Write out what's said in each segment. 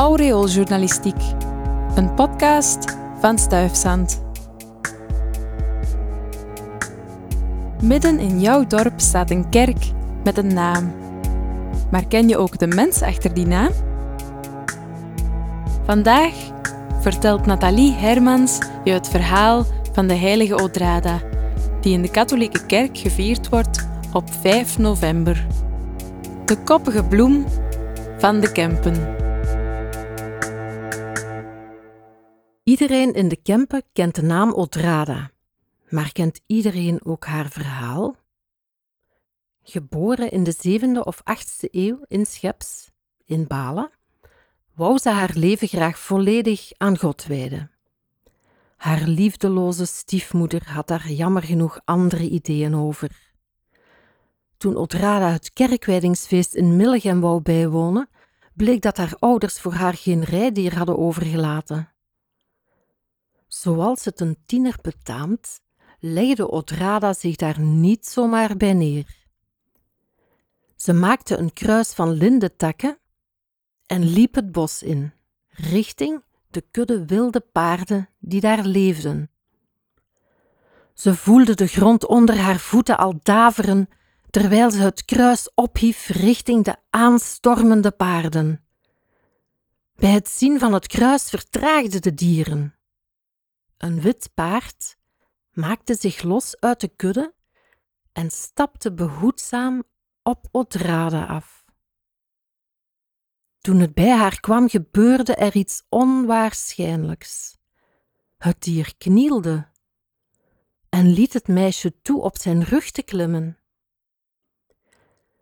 Aureooljournalistiek, een podcast van Stuifzand. Midden in jouw dorp staat een kerk met een naam. Maar ken je ook de mens achter die naam? Vandaag vertelt Nathalie Hermans je het verhaal van de heilige Odrada, die in de katholieke kerk gevierd wordt op 5 november. De koppige bloem van de Kempen. Iedereen in de Kempen kent de naam Odrada, maar kent iedereen ook haar verhaal? Geboren in de 7e of 8e eeuw in Scheps, in Balen, wou ze haar leven graag volledig aan God wijden. Haar liefdeloze stiefmoeder had daar jammer genoeg andere ideeën over. Toen Odrada het kerkwijdingsfeest in Millegem wou bijwonen, bleek dat haar ouders voor haar geen rijdier hadden overgelaten. Zoals het een tiener betaamt, legde Odrada zich daar niet zomaar bij neer. Ze maakte een kruis van lindentakken en liep het bos in, richting de kudde wilde paarden die daar leefden. Ze voelde de grond onder haar voeten al daveren terwijl ze het kruis ophief richting de aanstormende paarden. Bij het zien van het kruis vertraagden de dieren. Een wit paard maakte zich los uit de kudde en stapte behoedzaam op Odrada af. Toen het bij haar kwam, gebeurde er iets onwaarschijnlijks. Het dier knielde en liet het meisje toe op zijn rug te klimmen.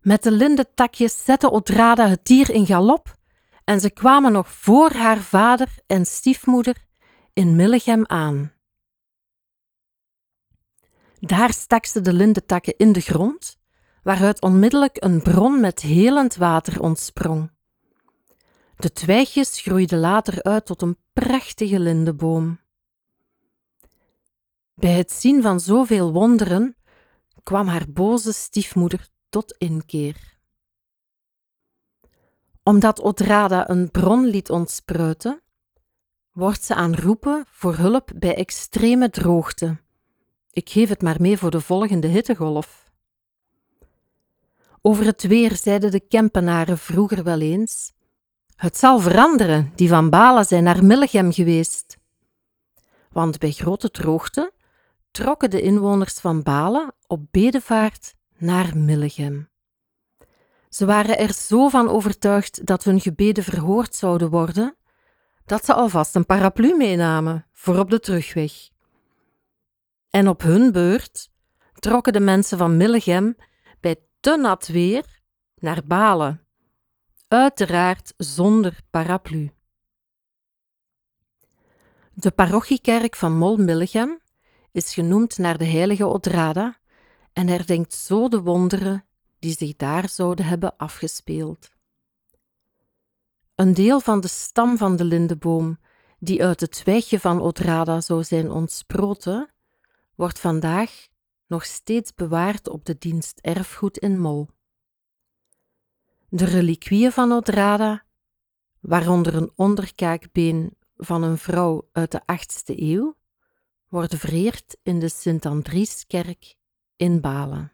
Met de lindentakjes zette Odrada het dier in galop en ze kwamen nog voor haar vader en stiefmoeder in Millegem aan. Daar stak ze de lindentakken in de grond, waaruit onmiddellijk een bron met helend water ontsprong. De twijgjes groeiden later uit tot een prachtige lindeboom. Bij het zien van zoveel wonderen kwam haar boze stiefmoeder tot inkeer. Omdat Odrada een bron liet ontspruiten, wordt ze aan roepen voor hulp bij extreme droogte. Ik geef het maar mee voor de volgende hittegolf. Over het weer zeiden de Kempenaren vroeger wel eens: Het zal veranderen, die van Balen zijn naar Millegem geweest. Want bij grote droogte trokken de inwoners van Balen op bedevaart naar Millegem. Ze waren er zo van overtuigd dat hun gebeden verhoord zouden worden, dat ze alvast een paraplu meenamen voor op de terugweg. En op hun beurt trokken de mensen van Millegem bij te nat weer naar Balen, uiteraard zonder paraplu. De parochiekerk van Mol-Millegem is genoemd naar de heilige Odrada en herdenkt zo de wonderen die zich daar zouden hebben afgespeeld. Een deel van de stam van de lindeboom, die uit het twijgje van Odrada zou zijn ontsproten, wordt vandaag nog steeds bewaard op de dienst erfgoed in Mol. De reliquieën van Odrada, waaronder een onderkaakbeen van een vrouw uit de 8e eeuw, worden vereerd in de Sint-Andrieskerk in Balen.